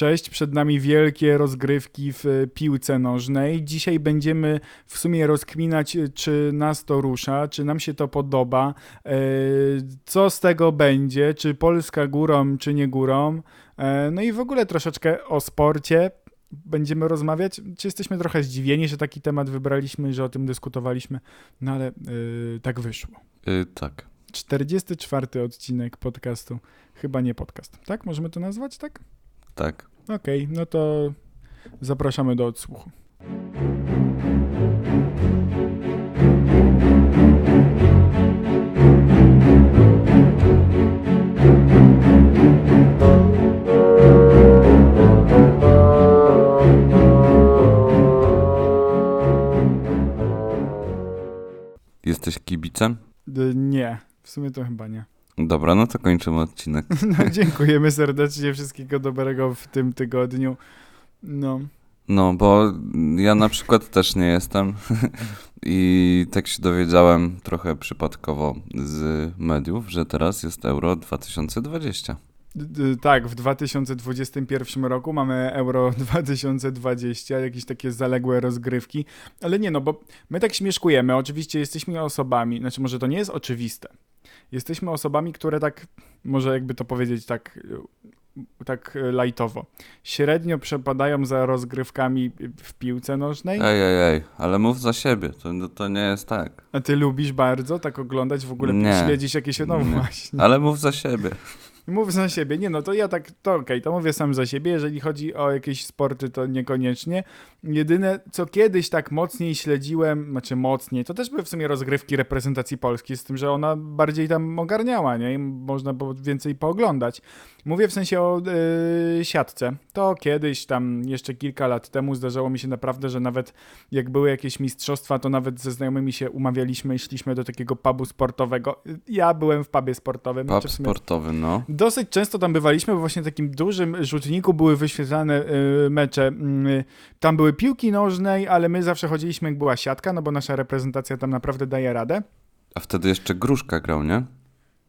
Cześć, przed nami wielkie rozgrywki w e, piłce nożnej. Dzisiaj będziemy w sumie rozkminać, e, czy nas to rusza, czy nam się to podoba, e, co z tego będzie, czy Polska górą, czy nie górą. No i w ogóle troszeczkę o sporcie będziemy rozmawiać. Czy jesteśmy trochę zdziwieni, że taki temat wybraliśmy, że o tym dyskutowaliśmy? No ale tak wyszło. Tak. 44 odcinek podcastu. Chyba nie podcast, tak? Możemy to nazwać, tak? Tak. Okej, no to zapraszamy do odsłuchu. Jesteś kibicem? Nie, w sumie to chyba nie. Dobra, no to kończymy odcinek. No, dziękujemy serdecznie, wszystkiego dobrego w tym tygodniu. No, No, bo ja na przykład też nie jestem i tak się dowiedziałem trochę przypadkowo z mediów, że teraz jest Euro 2020. D- d- tak, w 2021 roku mamy Euro 2020, jakieś takie zaległe rozgrywki, ale nie no, bo my tak śmieszkujemy, oczywiście jesteśmy osobami, znaczy może to nie jest oczywiste, jesteśmy osobami, które tak, może jakby to powiedzieć tak, tak lajtowo, średnio przepadają za rozgrywkami w piłce nożnej, Ej, ej, ej, ale mów za siebie, to, no, to nie jest tak. a ty lubisz bardzo tak oglądać, w ogóle Nie. śledzisz jakieś, no Nie. właśnie. Ale mów za siebie. Mów za siebie. Nie no, to ja tak, to okej, to mówię sam za siebie. Jeżeli chodzi o jakieś sporty, to niekoniecznie. Jedyne, co kiedyś tak mocniej śledziłem, znaczy mocniej, to też były w sumie rozgrywki reprezentacji Polski, z tym, że ona bardziej tam ogarniała, nie? I można było więcej pooglądać. Mówię w sensie o yy, siatce. To kiedyś tam, jeszcze kilka lat temu zdarzało mi się naprawdę, że nawet jak były jakieś mistrzostwa, to nawet ze znajomymi się umawialiśmy i szliśmy do takiego pubu sportowego. Ja byłem w pubie sportowym. Pub znaczy sportowy, no. Dosyć często tam bywaliśmy, bo właśnie w takim dużym rzutniku były wyświetlane y, mecze. Y, tam były piłki nożnej, ale my zawsze chodziliśmy jak była siatka, no bo nasza reprezentacja tam naprawdę daje radę. A wtedy jeszcze Gruszka grał, nie?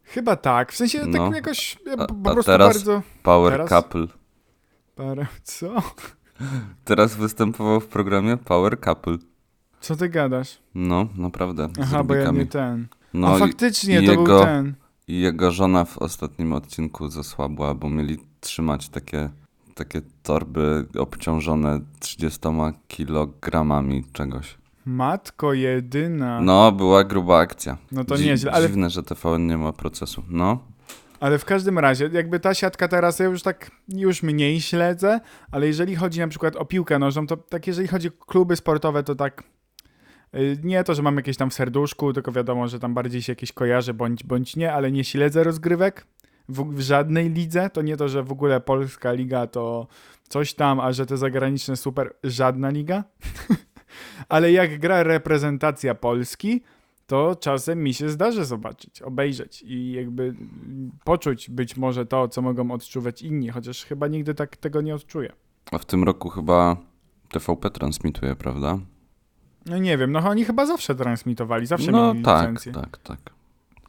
Chyba tak, w sensie tak No. jakoś ja A- po, prostu teraz? bardzo... Power Teraz? Couple. Parę... Co? Teraz występował w programie Power Couple. Co ty gadasz? No, naprawdę. Aha, bo ja nie ten. No A faktycznie, to był jego- ten. Jego żona w ostatnim odcinku zasłabła, bo mieli trzymać takie, takie torby obciążone 30 kilogramami czegoś. Matko jedyna. No, była gruba akcja. No to Dzi- nieźle, ale Dziwne, że TVN nie ma procesu. No, Ale w każdym razie, jakby ta siatka teraz ja już tak już mniej śledzę, ale jeżeli chodzi na przykład o piłkę nożną, to tak jeżeli chodzi o kluby sportowe, to tak nie to, że mam jakieś tam w serduszku, tylko wiadomo, że tam bardziej się jakieś kojarzy bądź, bądź nie, ale nie śledzę rozgrywek w, w żadnej lidze. To nie to, że w ogóle polska liga to coś tam, a że te zagraniczne super, żadna liga. ale jak gra reprezentacja Polski, to czasem mi się zdarzy zobaczyć, obejrzeć i jakby poczuć być może to, co mogą odczuwać inni, chociaż chyba nigdy tak tego nie odczuję. a w tym roku chyba TVP transmituje, prawda? No nie wiem, no oni chyba zawsze transmitowali, zawsze no mieli tak, licencję. tak, tak.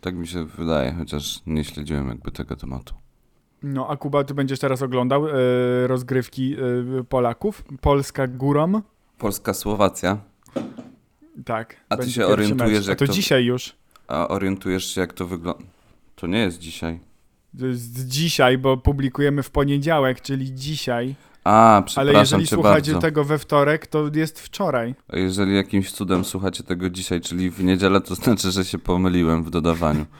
Tak mi się wydaje, chociaż nie śledziłem jakby tego tematu. No a Kuba, ty będziesz teraz oglądał e, rozgrywki e, Polaków, Polska górą, Polska-Słowacja. tak. A ty się orientujesz, mecz. A jak to to- dzisiaj już. A orientujesz się, jak to wygląda? To nie jest dzisiaj. To jest dzisiaj, bo publikujemy w poniedziałek, czyli dzisiaj. A, Ale przepraszam jeżeli cię słuchacie bardzo. tego we wtorek, to jest wczoraj. A jeżeli jakimś cudem słuchacie tego dzisiaj, czyli w niedzielę, to znaczy, że się pomyliłem w dodawaniu.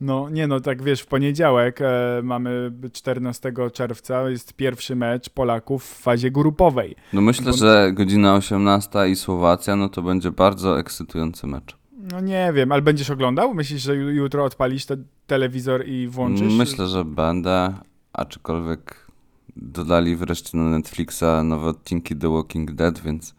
No, nie no, tak wiesz, w poniedziałek e, mamy 14 czerwca, jest pierwszy mecz Polaków w fazie grupowej. No myślę, Bo- że godzina 18 i Słowacja, no to będzie bardzo ekscytujący mecz. No nie wiem, ale będziesz oglądał? Myślisz, że ju- jutro odpalisz te telewizor i włączysz? Myślę, że będę, aczkolwiek dodali wreszcie na Netflixa nowe odcinki The Walking Dead, więc,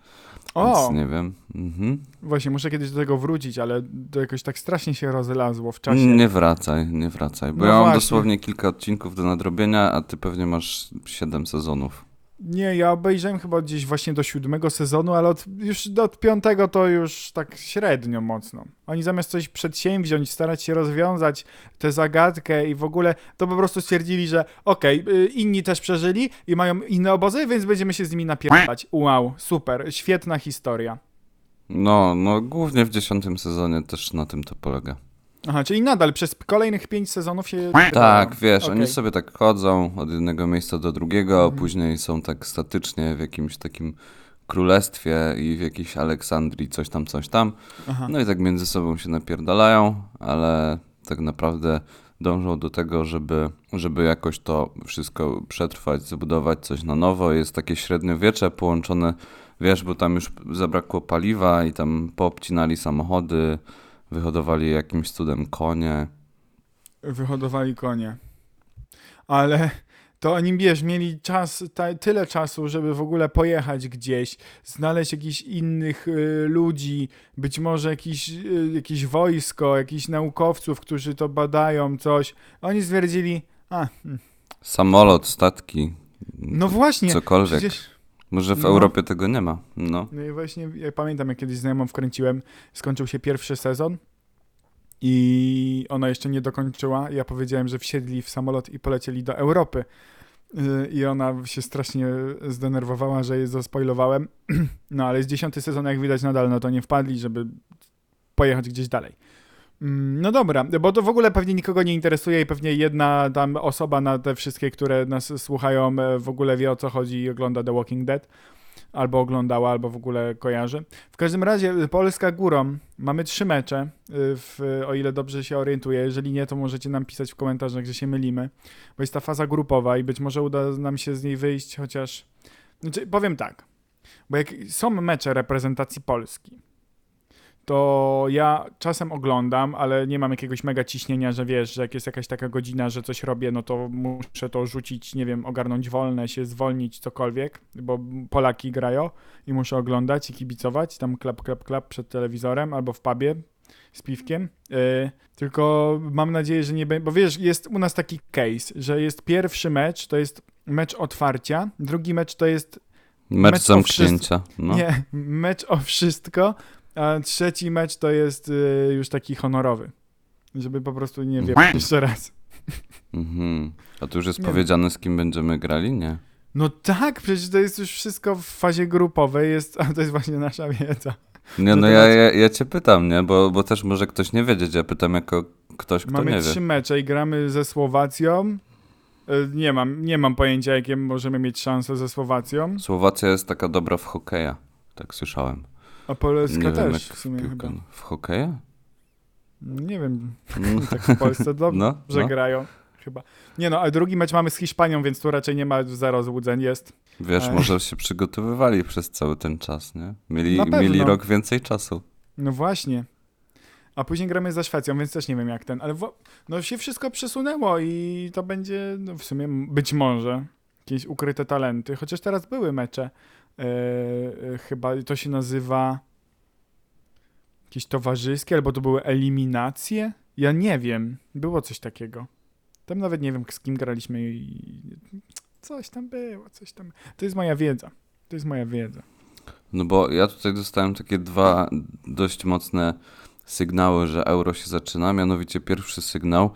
O, więc nie wiem. Mhm. właśnie, muszę kiedyś do tego wrócić, ale to jakoś tak strasznie się rozlazło w czasie. Nie wracaj, nie wracaj, bo No ja mam właśnie. dosłownie kilka odcinków do nadrobienia, a ty pewnie masz 7 sezonów. Nie, ja obejrzałem chyba gdzieś właśnie do siódmego sezonu, ale od, już od piątego to już tak średnio mocno. Oni zamiast coś przedsięwziąć, starać się rozwiązać tę zagadkę i w ogóle, to po prostu stwierdzili, że okej, y, inni też przeżyli i mają inne obozy, więc będziemy się z nimi napierdalać. Wow, super, świetna historia. No, no głównie w dziesiątym sezonie też na tym to polega. Aha, czyli nadal przez kolejnych pięć sezonów się... Tak, wiesz, Okej. oni sobie tak chodzą od jednego miejsca do drugiego, Mhm. później są tak statycznie w jakimś takim królestwie i w jakiejś Aleksandrii coś tam, coś tam. Aha. No i tak między sobą się napierdalają, ale tak naprawdę dążą do tego, żeby, żeby jakoś to wszystko przetrwać, zbudować coś na nowo. Jest takie średniowiecze połączone, wiesz, bo tam już zabrakło paliwa i tam poobcinali samochody, wyhodowali jakimś cudem konie. wyhodowali konie. Ale to oni, wiesz, mieli czas, tyle czasu, żeby w ogóle pojechać gdzieś, znaleźć jakichś innych y, ludzi, być może jakiś, y, jakieś wojsko, jakichś naukowców, którzy to badają, coś. Oni stwierdzili, a, hmm, Samolot, statki, no właśnie, cokolwiek. przecież... Może w no. Europie tego nie ma. No. No i właśnie, ja pamiętam, jak kiedyś znajomą wkręciłem, skończył się pierwszy sezon i ona jeszcze nie dokończyła. Ja powiedziałem, że wsiedli w samolot i polecieli do Europy. Yy, I ona się strasznie zdenerwowała, że jej zaspoilowałem. No ale jest dziesiąty sezon, jak widać nadal, no to nie wpadli, żeby pojechać gdzieś dalej. Mm, No dobra, bo to w ogóle pewnie nikogo nie interesuje i pewnie jedna tam osoba na te wszystkie, które nas słuchają, e, w ogóle wie o co chodzi i ogląda The Walking Dead. Albo oglądała, albo w ogóle kojarzy. W każdym razie y, Polska górą. Mamy trzy mecze, y, w, o ile dobrze się orientuję. Jeżeli nie, to możecie nam pisać w komentarzach, że się mylimy. Bo jest ta faza grupowa i być może uda nam się z niej wyjść, chociaż... Znaczy, powiem tak. Bo jak są mecze reprezentacji Polski, to ja czasem oglądam, ale nie mam jakiegoś mega ciśnienia, że wiesz, że jak jest jakaś taka godzina, że coś robię, no to muszę to rzucić, nie wiem, ogarnąć wolne, się zwolnić, cokolwiek, bo Polaki grają i muszę oglądać i kibicować, tam klap, klap, klap przed telewizorem albo w pubie z piwkiem. Yy, tylko mam nadzieję, że nie będzie, bo wiesz, jest u nas taki case, że jest pierwszy mecz, to jest mecz otwarcia, drugi mecz to jest Mecz, Mecz zamknięcia. No. nie, mecz o wszystko, a trzeci mecz to jest y, już taki honorowy. Żeby po prostu nie wiem jeszcze raz. Mhm. A tu już jest Nie powiedziane, z kim będziemy grali? Nie. No tak, przecież to jest już wszystko w fazie grupowej, jest, a to jest właśnie nasza wiedza. Nie, No ja, ja, ja cię pytam, nie? Bo, bo też może ktoś nie wiedzieć. Ja pytam jako ktoś, kto Mamy nie trzy wie. mecze i gramy ze Słowacją. Y, Nie mam, nie mam pojęcia, jakie możemy mieć szanse ze Słowacją. Słowacja jest taka dobra w hokeja. Tak słyszałem. A Polska nie też w sumie piłkę. chyba. W hokeja? Nie wiem, No, tak w Polsce dobrze no, no. grają chyba. Nie no, a drugi mecz mamy z Hiszpanią, więc tu raczej nie ma zero złudzeń, jest. Wiesz, Ej. może się przygotowywali przez cały ten czas, nie? Mieli, mieli rok więcej czasu. No właśnie. A później gramy ze Szwecją, więc też nie wiem jak ten, ale no się wszystko przesunęło i to będzie no w sumie być może jakieś ukryte talenty, chociaż teraz były mecze. E, e, chyba to się nazywa jakieś towarzyskie, albo to były eliminacje? Ja nie wiem. Było coś takiego. Tam nawet nie wiem z kim graliśmy i coś tam było, coś tam. To jest moja wiedza. To jest moja wiedza. No bo ja tutaj dostałem takie dwa dość mocne sygnały, że euro się zaczyna. Mianowicie pierwszy sygnał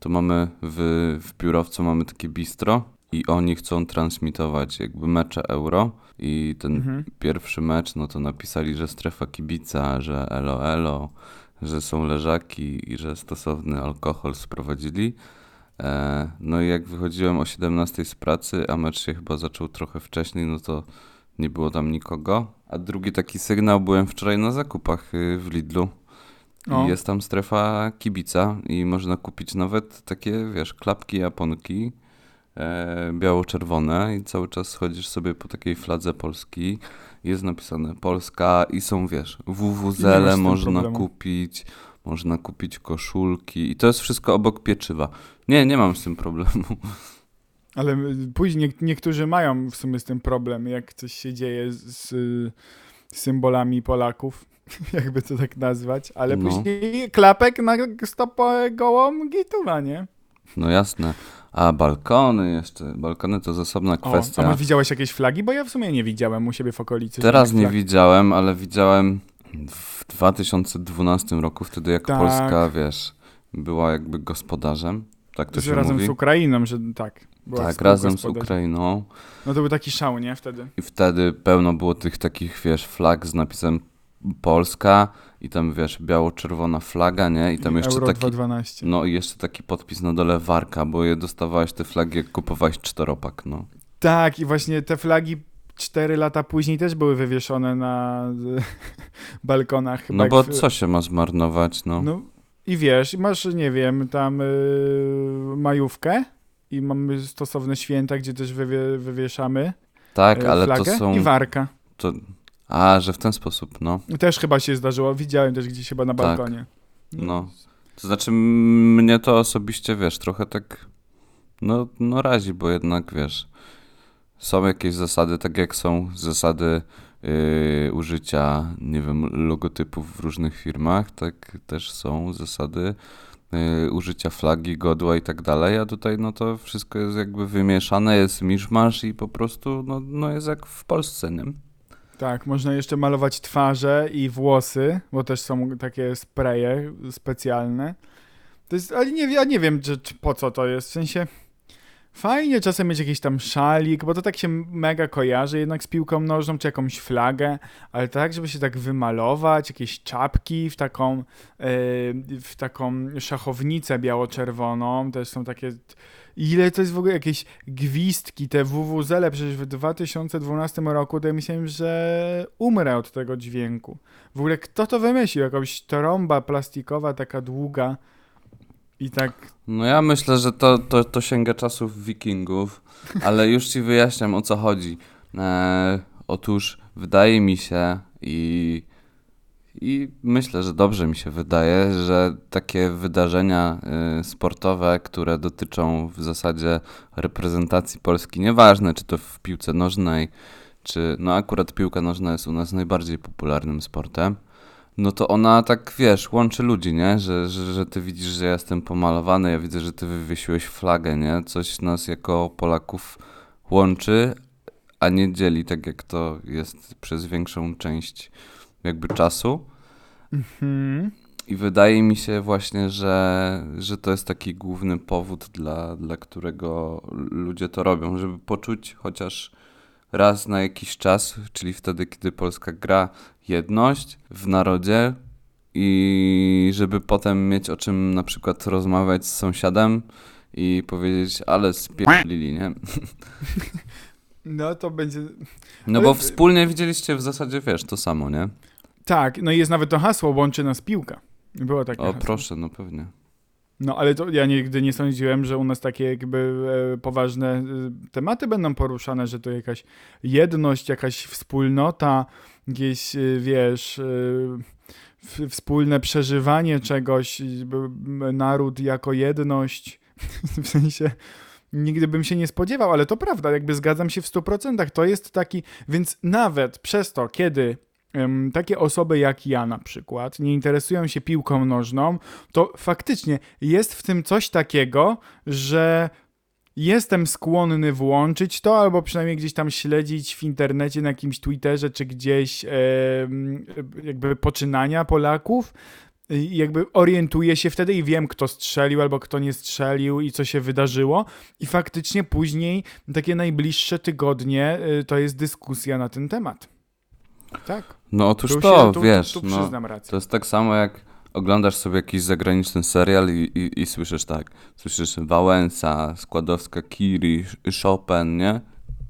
to mamy w, w biurowcu mamy takie bistro i oni chcą transmitować jakby mecze euro i ten Mhm. pierwszy mecz, no to napisali, że strefa kibica, że elo elo, że są leżaki i że stosowny alkohol sprowadzili. E, no i jak wychodziłem o 17 z pracy, a mecz się chyba zaczął trochę wcześniej, no to nie było tam nikogo. A drugi taki sygnał, byłem wczoraj na zakupach y, w Lidlu O. i jest tam strefa kibica i można kupić nawet takie, wiesz, klapki japonki biało-czerwone i cały czas chodzisz sobie po takiej fladze Polski. Jest napisane Polska i są, wiesz, I nie masz WWZele z tym można problemu. kupić, można kupić koszulki i to jest wszystko obok pieczywa. Nie, nie mam z tym problemu. Ale y, później nie- niektórzy mają w sumie z tym problem, jak coś się dzieje z, z symbolami Polaków, jakby to tak nazwać, ale No. później klapek na stopę gołą gituwa, nie? No jasne, A balkony jeszcze. Balkony to jest osobna O, kwestia. a masz widziałeś jakieś flagi? Bo ja w sumie nie widziałem u siebie w okolicy. Teraz nie flag. widziałem, ale widziałem w 2012 roku, wtedy jak Tak. Polska, wiesz, była jakby gospodarzem. Tak to Że się razem mówi. z Ukrainą, że tak. tak, razem z Ukrainą. No to był taki szał, nie? Wtedy. I wtedy pełno było tych takich, wiesz, flag z napisem Polska i tam, wiesz, biało-czerwona flaga, nie? I tam jeszcze Euro taki, 212. no i jeszcze taki podpis na dole Warka, bo je dostawałeś te flagi, jak kupowałeś czteropak, no. Tak, i właśnie te flagi 4 lata później też były wywieszone na balkonach. chyba No bo co się ma zmarnować, no. No i wiesz, masz, nie wiem, tam y, majówkę i mamy stosowne święta, gdzie też wywie, wywieszamy tak, y, ale flagę to są... i warka. To... A, że w ten sposób, no. Też chyba się zdarzyło, widziałem też gdzieś chyba na Tak. balkonie. No. To znaczy, mnie to osobiście, wiesz, trochę tak, no, no razi, bo jednak, wiesz, są jakieś zasady, tak jak są zasady yy, użycia, nie wiem, logotypów w różnych firmach, tak też są zasady yy, użycia flagi, godła i tak dalej, a tutaj, no to wszystko jest jakby wymieszane, jest miszmasz i po prostu, no, no jest jak w Polsce, nie? Tak, można jeszcze malować twarze i włosy, bo też są takie spreje specjalne. To jest, ale nie, ja nie wiem, czy, czy po co to jest, w sensie fajnie czasem mieć jakiś tam szalik, bo to tak się mega kojarzy jednak z piłką nożną, czy jakąś flagę, ale tak, żeby się tak wymalować, jakieś czapki w taką, yy, w taką szachownicę biało-czerwoną, też są takie Ile to jest w ogóle jakieś gwizdki, te WWZele, przecież w 2012 roku to ja myślałem, że umrę od tego dźwięku. W ogóle kto to wymyślił? Jakaś trąba plastikowa, taka długa i tak... No ja myślę, że to, to, to sięga czasów wikingów, ale już ci wyjaśniam o co chodzi. E, otóż wydaje mi się i, i myślę, że dobrze mi się wydaje, że takie wydarzenia e, sportowe, które dotyczą w zasadzie reprezentacji Polski, nieważne czy to w piłce nożnej, czy no akurat piłka nożna jest u nas najbardziej popularnym sportem, no to ona tak, wiesz, łączy ludzi, nie? Że, że, że ty widzisz, że ja jestem pomalowany, ja widzę, że ty wywiesiłeś flagę, nie? Coś nas jako Polaków łączy, a nie dzieli, tak jak to jest przez większą część jakby czasu. Hmm. I wydaje mi się właśnie, że, że to jest taki główny powód, dla, dla którego ludzie to robią, żeby poczuć chociaż raz na jakiś czas, czyli wtedy, kiedy Polska gra jedność w narodzie i żeby potem mieć o czym na przykład rozmawiać z sąsiadem i powiedzieć, ale spierdolili, nie? No to będzie... No Ale- bo wspólnie widzieliście w zasadzie, wiesz, to samo, nie? Tak, no i jest nawet to hasło, łączy nas piłka. Było takie O, hasło. proszę, no pewnie. No ale to ja nigdy nie sądziłem, że u nas takie jakby e, poważne e, tematy będą poruszane, że to jakaś jedność, jakaś wspólnota, jakieś, e, wiesz, e, w, wspólne przeżywanie czegoś, naród jako jedność. w sensie nigdy bym się nie spodziewał, ale to prawda, jakby zgadzam się w 100%. To jest taki, więc nawet przez to, kiedy takie osoby jak ja na przykład nie interesują się piłką nożną, to faktycznie jest w tym coś takiego, że jestem skłonny włączyć to, albo przynajmniej gdzieś tam śledzić w internecie, na jakimś Twitterze, czy gdzieś jakby poczynania Polaków. I jakby orientuję się wtedy i wiem, kto strzelił albo kto nie strzelił i co się wydarzyło. I faktycznie później, takie najbliższe tygodnie, y, to jest dyskusja na ten temat. Tak. No otóż Tu to, się, tu, wiesz, tu, no. To jest tak samo jak oglądasz sobie jakiś zagraniczny serial i, i, i słyszysz tak, słyszysz Wałęsa, Składowska, Kiri, Chopin, nie?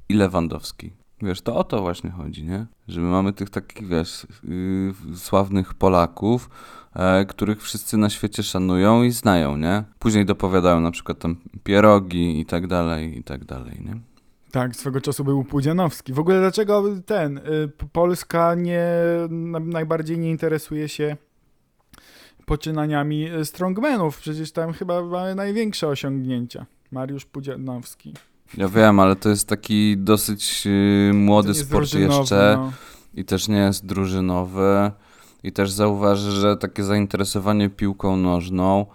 I Lewandowski. Wiesz, to o to właśnie chodzi, nie? Że my mamy tych takich, wiesz, yy, sławnych Polaków, e, których wszyscy na świecie szanują i znają, nie? Później dopowiadają na przykład tam pierogi i tak dalej, i tak dalej, nie? Tak, swego czasu był Pudzianowski. W ogóle dlaczego ten, y, Polska nie, na, najbardziej nie interesuje się poczynaniami y, strongmanów? Przecież tam chyba mamy największe osiągnięcia. Mariusz Pudzianowski. Ja wiem, ale to jest taki dosyć yy, młody sport jeszcze. No. i też nie jest drużynowy. I też zauważy, że takie zainteresowanie piłką nożną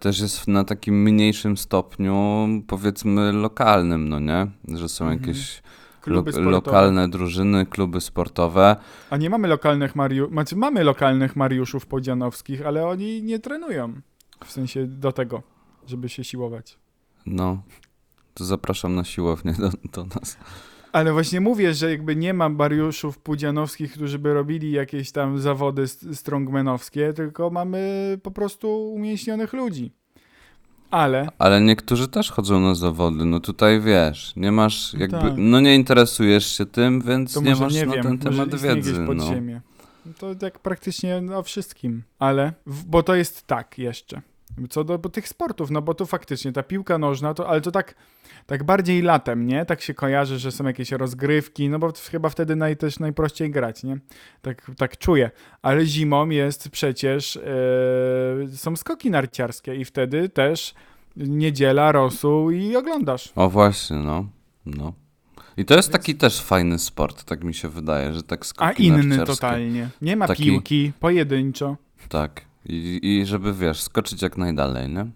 też jest na takim mniejszym stopniu, powiedzmy, lokalnym, no nie? Że są Mhm. jakieś lo- lokalne drużyny, kluby sportowe. A nie mamy lokalnych Mariuszów, znaczy mamy lokalnych Mariuszów Podzianowskich, ale oni nie trenują. W sensie do tego, żeby się siłować. No, to zapraszam na siłownię do, do nas. Ale właśnie mówię, że jakby nie ma Mariuszów Pudzianowskich, którzy by robili jakieś tam zawody st- strongmanowskie, tylko mamy po prostu umięśnionych ludzi. Ale Ale niektórzy też chodzą na zawody. No tutaj wiesz, nie masz jakby. tak. No nie interesujesz się tym, więc to nie masz nie na wiem, ten temat wiedzy. No. To tak praktycznie o wszystkim. Ale, bo to jest tak jeszcze. Co do tych sportów, no bo tu faktycznie ta piłka nożna, to, ale to tak, tak bardziej latem, nie? Tak się kojarzy, że są jakieś rozgrywki, no bo chyba wtedy naj, też najprościej grać, nie? Tak, tak czuję. Ale zimą jest przecież, e, są skoki narciarskie i wtedy też niedziela, rosół i oglądasz. O właśnie, no. no. I to jest taki też fajny sport, tak mi się wydaje, że tak skoki A inny totalnie. Nie ma Taki- piłki, pojedynczo. Tak. I, I żeby wiesz, skoczyć jak najdalej, nie?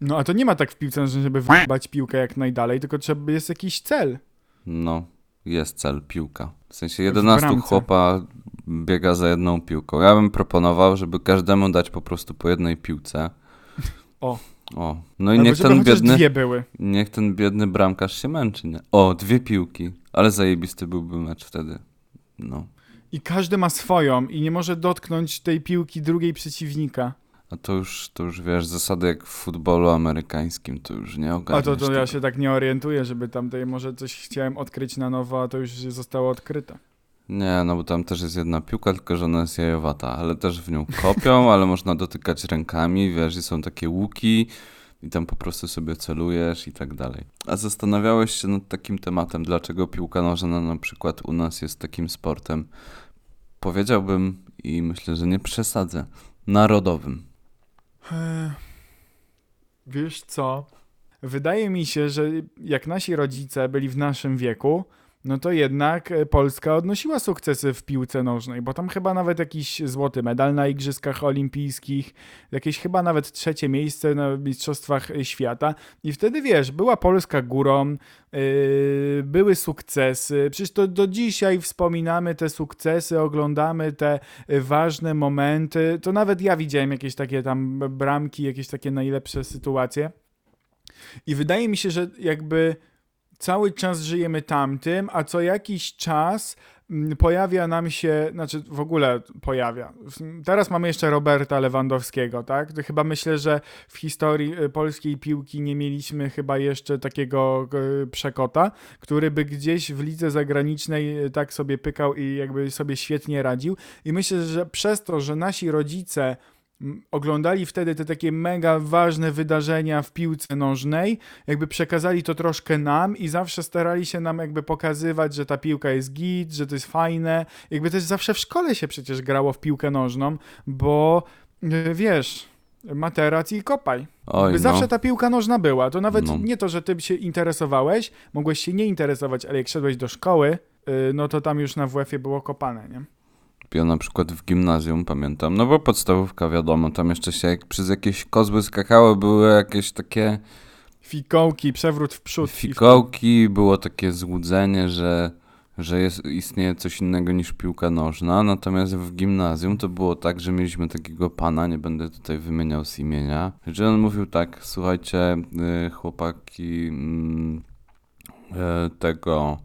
No a to nie ma tak w piłce, nożnej, żeby wyjebać piłkę jak najdalej, tylko trzeba jest jakiś cel. No, jest cel, piłka. W sensie 11 bramce. chłopa biega za jedną piłką. Ja bym proponował, żeby każdemu dać po prostu po jednej piłce. O. O. No i niech ten biedny, dwie były. niech ten biedny bramkarz się męczy, nie? O, dwie piłki. Ale zajebisty byłby mecz wtedy. No. I każdy ma swoją i nie może dotknąć tej piłki drugiej przeciwnika. A to już, to już wiesz, zasady jak w futbolu amerykańskim, to już nie A ogarniesz to, to ja się tak nie orientuję, żeby tam tutaj może coś chciałem odkryć na nowo, a to już zostało odkryte. Nie, no bo tam też jest jedna piłka, tylko że ona jest jajowata, ale też w nią kopią, ale można dotykać rękami, wiesz, i są takie łuki i tam po prostu sobie celujesz i tak dalej. A zastanawiałeś się nad takim tematem, dlaczego piłka nożna na przykład u nas jest takim sportem, powiedziałbym i myślę, że nie przesadzę, narodowym. Eee, Wiesz co? Wydaje mi się, że jak nasi rodzice byli w naszym wieku, no to jednak e, Polska odnosiła sukcesy w piłce nożnej, bo tam chyba nawet jakiś złoty medal na Igrzyskach Olimpijskich, jakieś chyba nawet trzecie miejsce na Mistrzostwach Świata. I wtedy wiesz, była Polska górą, yy, były sukcesy. Przecież to do dzisiaj wspominamy te sukcesy, oglądamy te ważne momenty. To nawet ja widziałem jakieś takie tam bramki, jakieś takie najlepsze sytuacje. I wydaje mi się, że jakby cały czas żyjemy tamtym, a co jakiś czas mm, pojawia nam się, znaczy w ogóle pojawia. Teraz mamy jeszcze Roberta Lewandowskiego, tak? Chyba myślę, że w historii y, polskiej piłki nie mieliśmy chyba jeszcze takiego y, przekota, który by gdzieś w lidze zagranicznej y, tak sobie pykał i jakby sobie świetnie radził. I myślę, że przez to, że nasi rodzice oglądali wtedy te takie mega ważne wydarzenia w piłce nożnej, jakby przekazali to troszkę nam i zawsze starali się nam jakby pokazywać, że ta piłka jest git, że to jest fajne. Jakby też zawsze w szkole się przecież grało w piłkę nożną, bo y, wiesz, materac i kopaj. Oj, no. zawsze ta piłka nożna była. To nawet No. nie to, że ty się interesowałeś, mogłeś się nie interesować, ale jak szedłeś do szkoły, y, no to tam już na WF-ie było kopane, nie? Ja na przykład w gimnazjum pamiętam, no bo podstawówka wiadomo, tam jeszcze się jak przez jakieś kozły skakało, były jakieś takie Fikołki, przewrót w przód. fikołki, było takie złudzenie, że, że jest, istnieje coś innego niż piłka nożna, natomiast w gimnazjum to było tak, że mieliśmy takiego pana, nie będę tutaj wymieniał z imienia, że on mówił tak, słuchajcie y, chłopaki mm, e, tego,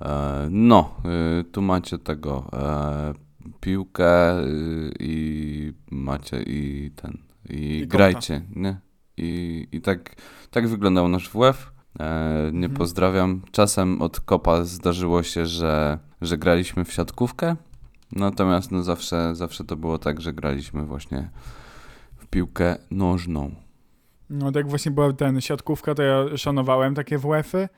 e, no, y, tu macie tego, e, piłkę y, i macie i ten, i, I grajcie, nie? I, i tak, tak wyglądał nasz WF. E, nie Mhm. pozdrawiam. Czasem od kopa zdarzyło się, że, że graliśmy w siatkówkę, natomiast no zawsze, zawsze to było tak, że graliśmy właśnie w piłkę nożną. No tak właśnie była ten siatkówka, to ja szanowałem takie WF-y.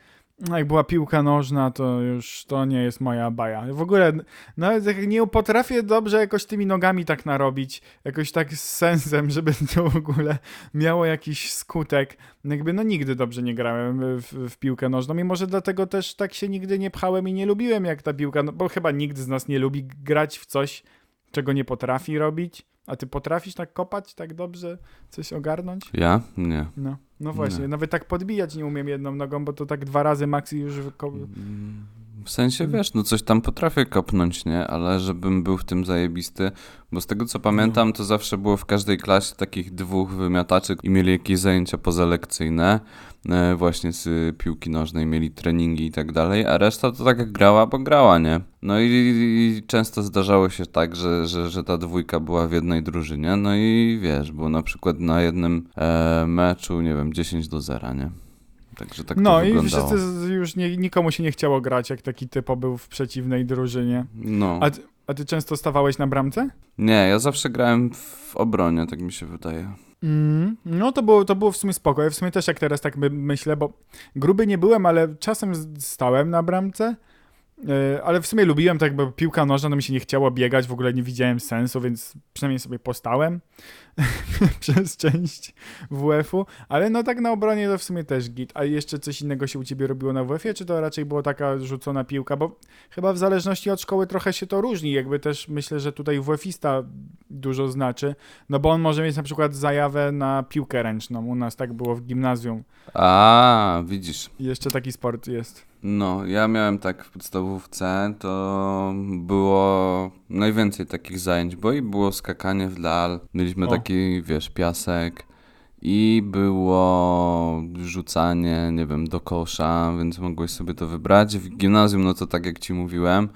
No jak była piłka nożna, to już to nie jest moja baja. W ogóle nawet nie potrafię dobrze jakoś tymi nogami tak narobić, jakoś tak z sensem, żeby to w ogóle miało jakiś skutek. Jakby no nigdy dobrze nie grałem w, w piłkę nożną i może dlatego też tak się nigdy nie pchałem i nie lubiłem jak ta piłka, no bo chyba nikt z nas nie lubi grać w coś, czego nie potrafi robić. A ty potrafisz tak kopać tak dobrze, coś ogarnąć? Ja? Nie. No, no właśnie, Nie. nawet tak podbijać nie umiem jedną nogą, bo to tak dwa razy max i już wyko- Mm, W sensie, wiesz, no coś tam potrafię kopnąć, nie? Ale żebym był w tym zajebisty, bo z tego co pamiętam, to zawsze było w każdej klasie takich dwóch wymiataczy i mieli jakieś zajęcia pozalekcyjne, e, właśnie z piłki nożnej, mieli treningi i tak dalej, a reszta to tak grała, bo grała, nie? No i, i często zdarzało się tak, że, że, że ta dwójka była w jednej drużynie, no i wiesz, było na przykład na jednym e, meczu, nie wiem, 10 do 0, nie? Także tak No to i wyglądało. wszyscy już nie, nikomu się nie chciało grać, jak taki typo był w przeciwnej drużynie. No. A ty, a ty często stawałeś na bramce? Nie, ja zawsze grałem w obronie, tak mi się wydaje. Mm, no to było, to było w sumie spoko. Ja w sumie też jak teraz tak my, myślę, bo gruby nie byłem, ale czasem stałem na bramce. Yy, ale w sumie lubiłem tak, bo piłka nożna, no mi się nie chciało biegać, w ogóle nie widziałem sensu, więc przynajmniej sobie postałem przez część WF-u. Ale no tak na obronie to w sumie też git. A jeszcze coś innego się u ciebie robiło na WF-ie, czy to raczej była taka rzucona piłka? Bo chyba w zależności od szkoły trochę się to różni. Jakby też myślę, że tutaj WF-ista dużo znaczy. No bo on może mieć na przykład zajawę na piłkę ręczną. U nas tak było w gimnazjum. A, widzisz. Jeszcze taki sport jest. No, ja miałem tak w podstawówce, to było najwięcej takich zajęć, bo i było skakanie w dal, mieliśmy O. taki, wiesz, piasek i było rzucanie, nie wiem, do kosza, więc mogłeś sobie to wybrać. W gimnazjum, no to tak jak ci mówiłem,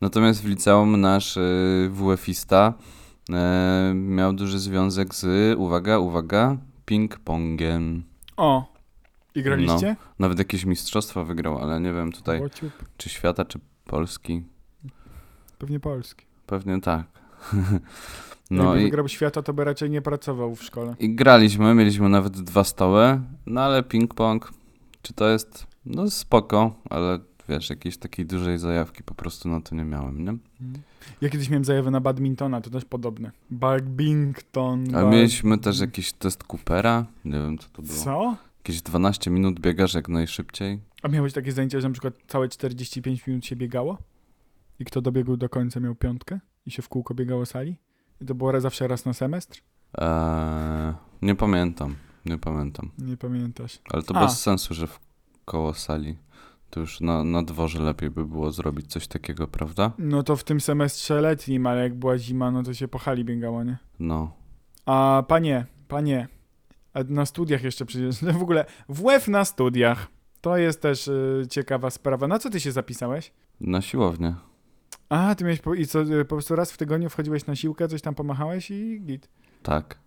natomiast w liceum nasz y, WF-ista y, miał duży związek z, uwaga, uwaga, ping-pongiem. O! I graliście? Nawet jakieś mistrzostwa wygrał, ale nie wiem tutaj, Łociup. czy świata, czy Polski. Pewnie polski. Pewnie tak. No No Jakby i, wygrał świata, to by raczej nie pracował w szkole. i graliśmy, mieliśmy nawet dwa stoły, no ale ping-pong, czy to jest, no spoko, ale wiesz, jakiejś takiej dużej zajawki po prostu na to nie miałem, nie? Ja kiedyś miałem zajawę na badmintona, to też podobne. Badminton. A bad- mieliśmy też jakiś test Coopera, nie wiem co to było. Co? Jakieś 12 minut biegasz jak najszybciej. A miałeś takie zajęcie, że na przykład całe 45 minut się biegało? I kto dobiegł do końca miał piątkę? I się w kółko biegało sali? I to było zawsze raz na semestr? Eee, nie pamiętam, nie pamiętam. Nie pamiętasz. Ale to A. bez sensu, że w koło sali. To już na, na dworze lepiej by było zrobić coś takiego, prawda? No to w tym semestrze letnim, ale jak była zima, no to się po hali biegało, nie? No. A panie, panie, na studiach jeszcze przecież, w ogóle WF na studiach. To jest też y, ciekawa sprawa. Na co ty się zapisałeś? Na siłownię. A, ty miałeś po, i co, y, po prostu raz w tygodniu wchodziłeś na siłkę, coś tam pomachałeś i git. Tak.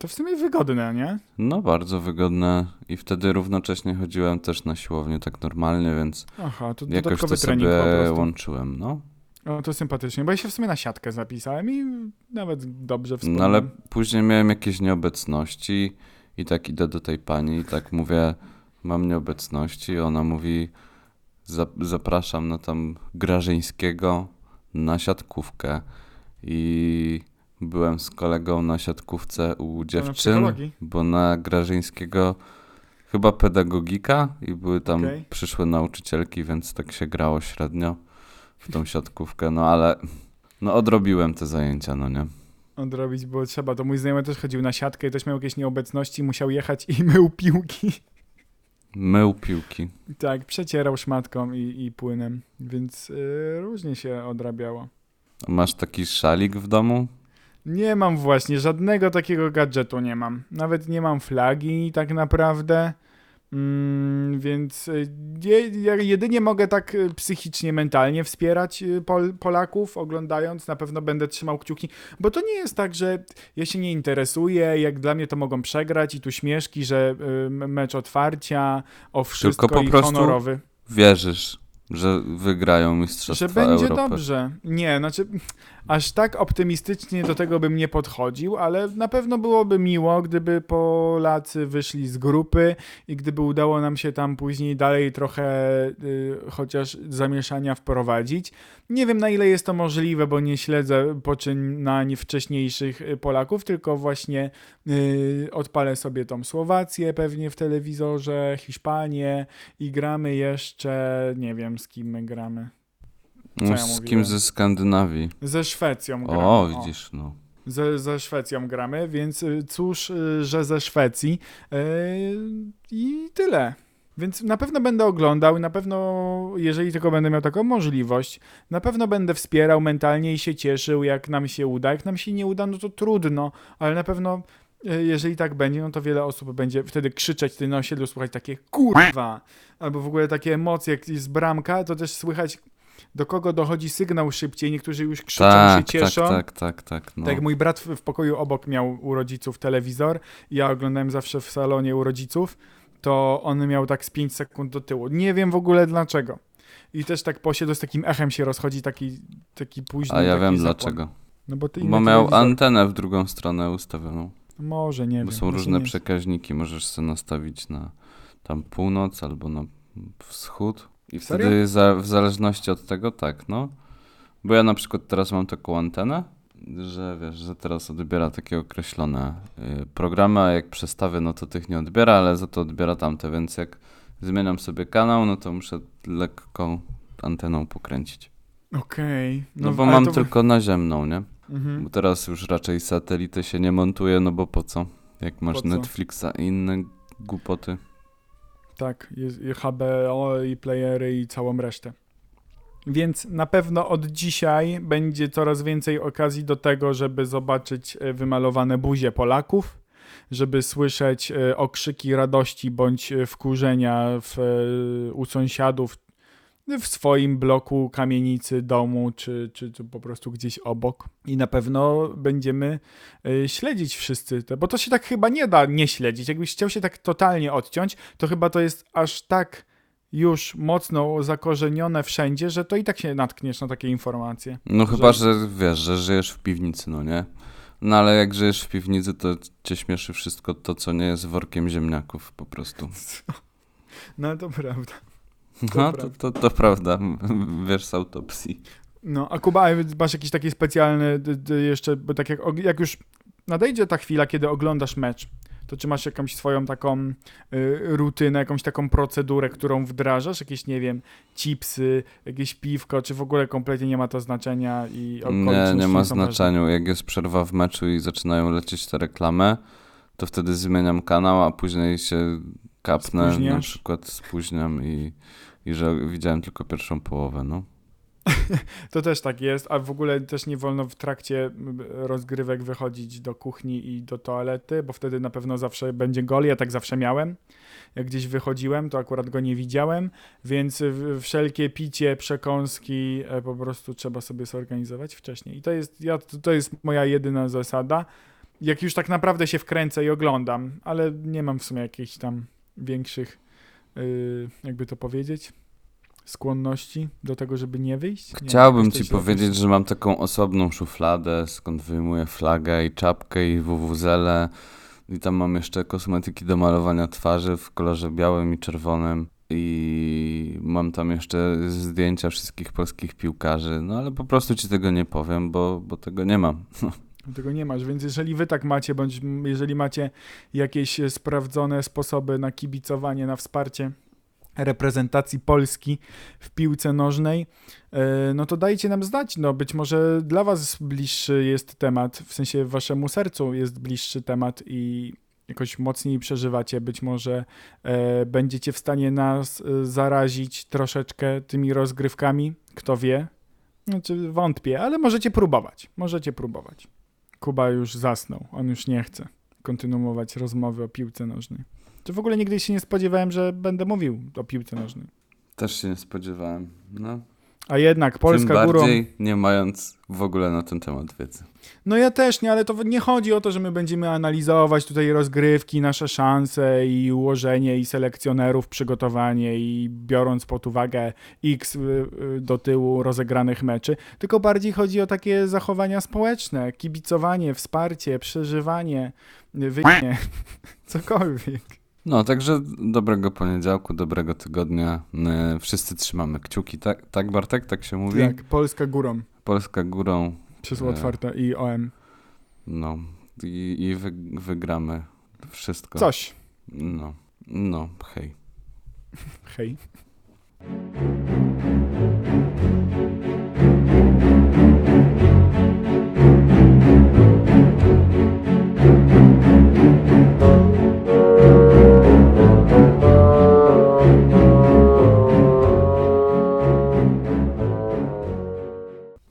To w sumie wygodne, nie? No, bardzo wygodne. I wtedy równocześnie chodziłem też na siłownię tak normalnie, więc Aha, to jakoś to sobie łączyłem, no. O, to sympatycznie, bo ja się w sumie na siatkę zapisałem i nawet dobrze wspomnę. No ale później miałem jakieś nieobecności i tak idę do tej pani i tak mówię, mam nieobecności i ona mówi, "Za- zapraszam na tam Grażyńskiego na siatkówkę i byłem z kolegą na siatkówce u dziewczyn, bo na Grażyńskiego chyba pedagogika i były tam Okej. przyszłe nauczycielki, więc tak się grało średnio w tą siatkówkę, no ale no odrobiłem te zajęcia, no nie? Odrobić było trzeba. To mój znajomy też chodził na siatkę i też miał jakieś nieobecności, musiał jechać i mył piłki. Mył piłki. Tak, przecierał szmatką i, i płynem, więc y, różnie się odrabiało. A Masz taki szalik w domu? Nie mam właśnie, żadnego takiego gadżetu nie mam. Nawet nie mam flagi tak naprawdę. Mm, więc je, ja jedynie mogę tak y, psychicznie, mentalnie wspierać y, Pol, Polaków, oglądając. Na pewno będę trzymał kciuki, bo to nie jest tak, że ja się nie interesuję. Jak dla mnie to mogą przegrać i tu śmieszki, że mecz otwarcia, o wszystko po i prostu honorowy. Wierzysz, że wygrają Mistrzostwa Że będzie Europy? dobrze. Nie, znaczy aż tak optymistycznie do tego bym nie podchodził, ale na pewno byłoby miło, gdyby Polacy wyszli z grupy i gdyby udało nam się tam później dalej trochę y, chociaż zamieszania wprowadzić. Nie wiem na ile jest to możliwe, bo nie śledzę poczynań wcześniejszych y, Polaków, tylko właśnie y, odpalę sobie tą Słowację pewnie w telewizorze, Hiszpanię i gramy jeszcze, nie wiem z kim my gramy. Co No, ja z mówiłem? kim ze Skandynawii? Ze Szwecją gramy. O, widzisz, no. Ze, ze Szwecją gramy, więc y, cóż, y, że ze Szwecji. Yy, I tyle. Więc na pewno będę oglądał i na pewno, jeżeli tylko będę miał taką możliwość, na pewno będę wspierał mentalnie i się cieszył, jak nam się uda. Jak nam się nie uda, no to trudno, ale na pewno, y, jeżeli tak będzie, no to wiele osób będzie wtedy krzyczeć ty na osiedlu, słuchać takie kurwa, albo w ogóle takie emocje, jak jest bramka, to też słychać do kogo dochodzi sygnał szybciej. Niektórzy już krzyczą, Tak, się cieszą. tak, tak, tak, tak. No. Tak jak mój brat w, w pokoju obok miał u rodziców telewizor i ja oglądałem zawsze w salonie u rodziców, to on miał tak z 5 sekund do tyłu. Nie wiem w ogóle dlaczego. I też tak posiedł z takim echem się rozchodzi, taki, taki późny. A ja wiem zapłon. dlaczego. No bo, ty Bo miał telewizor. antenę w drugą stronę ustawioną. Może, nie Bo wiem. są może różne przekaźniki, możesz sobie nastawić na tam północ albo na wschód. I Serio? wtedy za, w zależności od tego, tak, no. Bo ja na przykład teraz mam taką antenę, że wiesz, że teraz odbiera takie określone y, programy, a jak przestawię, no to tych nie odbiera, ale za to odbiera tamte, więc jak zmieniam sobie kanał, no to muszę lekko anteną pokręcić. Okej. No, bo ale mam to- tylko naziemną, nie? Mhm. Bo teraz już raczej satelity się nie montuje, no bo po co? Jak masz co? Netflixa i inne głupoty. Tak, jest i HBO, i playery, i całą resztę. Więc na pewno od dzisiaj będzie coraz więcej okazji do tego, żeby zobaczyć e, wymalowane buzie Polaków, żeby słyszeć e, okrzyki radości bądź e, wkurzenia w, u sąsiadów w swoim bloku, kamienicy, domu, czy, czy, czy po prostu gdzieś obok. I na pewno będziemy e, śledzić wszyscy te, bo to się tak chyba nie da nie śledzić. Jakbyś chciał się tak totalnie odciąć, to chyba to jest aż tak już mocno zakorzenione wszędzie, że to i tak się natkniesz na takie informacje. No Że- chyba, że wiesz, że żyjesz w piwnicy, no nie? No ale jak żyjesz w piwnicy, to cię śmieszy wszystko to, co nie jest workiem ziemniaków po prostu. No to prawda. No to, prawda. to, to prawda, wiesz z autopsji. No, a Kuba, masz jakiś taki specjalny d, d, jeszcze, bo tak jak, jak już nadejdzie ta chwila, kiedy oglądasz mecz, to czy masz jakąś swoją taką y, rutynę, jakąś taką procedurę, którą wdrażasz? Jakieś, nie wiem, chipsy, jakieś piwko, czy w ogóle kompletnie nie ma to znaczenia i Nie, nie ma ważne? znaczenia. Jak jest przerwa w meczu i zaczynają lecieć te reklamy, to wtedy zmieniam kanał, a później się kapnę, na Spóźniasz? przykład spóźniam i, i że widziałem tylko pierwszą połowę, no. To też tak jest, a w ogóle też nie wolno w trakcie rozgrywek wychodzić do kuchni i do toalety, bo wtedy na pewno zawsze będzie gol. Ja tak zawsze miałem. Jak gdzieś wychodziłem, to akurat go nie widziałem, więc wszelkie picie, przekąski e, po prostu trzeba sobie zorganizować wcześniej. I to jest, ja, to jest moja jedyna zasada. Jak już tak naprawdę się wkręcę i oglądam, ale nie mam w sumie jakichś tam większych, yy, jakby to powiedzieć, skłonności do tego, żeby nie wyjść. Nie, Chciałbym to ci powiedzieć, że mam taką osobną szufladę, skąd wyjmuję flagę i czapkę i wuwuzele i tam mam jeszcze kosmetyki do malowania twarzy w kolorze białym i czerwonym i mam tam jeszcze zdjęcia wszystkich polskich piłkarzy, no ale po prostu ci tego nie powiem, bo, bo tego nie mam. Tego nie masz, więc jeżeli wy tak macie, bądź jeżeli macie jakieś e, sprawdzone sposoby na kibicowanie, na wsparcie reprezentacji Polski w piłce nożnej, e, no to dajcie nam znać, no być może dla was bliższy jest temat, w sensie waszemu sercu jest bliższy temat i jakoś mocniej przeżywacie, być może e, będziecie w stanie nas e, zarazić troszeczkę tymi rozgrywkami, kto wie, znaczy wątpię, ale możecie próbować, możecie próbować. Kuba już zasnął, on już nie chce kontynuować rozmowy o piłce nożnej. Czy w ogóle nigdy się nie spodziewałem, że będę mówił o piłce nożnej. Też się nie spodziewałem. No. A jednak Polska Tym górą. bardziej nie mając w ogóle na ten temat wiedzy. No ja też nie, ale to nie chodzi o to, że my będziemy analizować tutaj rozgrywki, nasze szanse i ułożenie i selekcjonerów, przygotowanie i biorąc pod uwagę x y, y, do tyłu rozegranych meczy, tylko bardziej chodzi o takie zachowania społeczne, kibicowanie, wsparcie, przeżywanie, wyjście, cokolwiek. No, także dobrego poniedziałku, dobrego tygodnia. Wszyscy trzymamy kciuki, tak, tak Bartek? Tak się mówi? Tak, Polska górą, Polska górą, przez E. otwarte i OM. no i, i wy, wygramy wszystko. Coś. No, no, hej. Hej.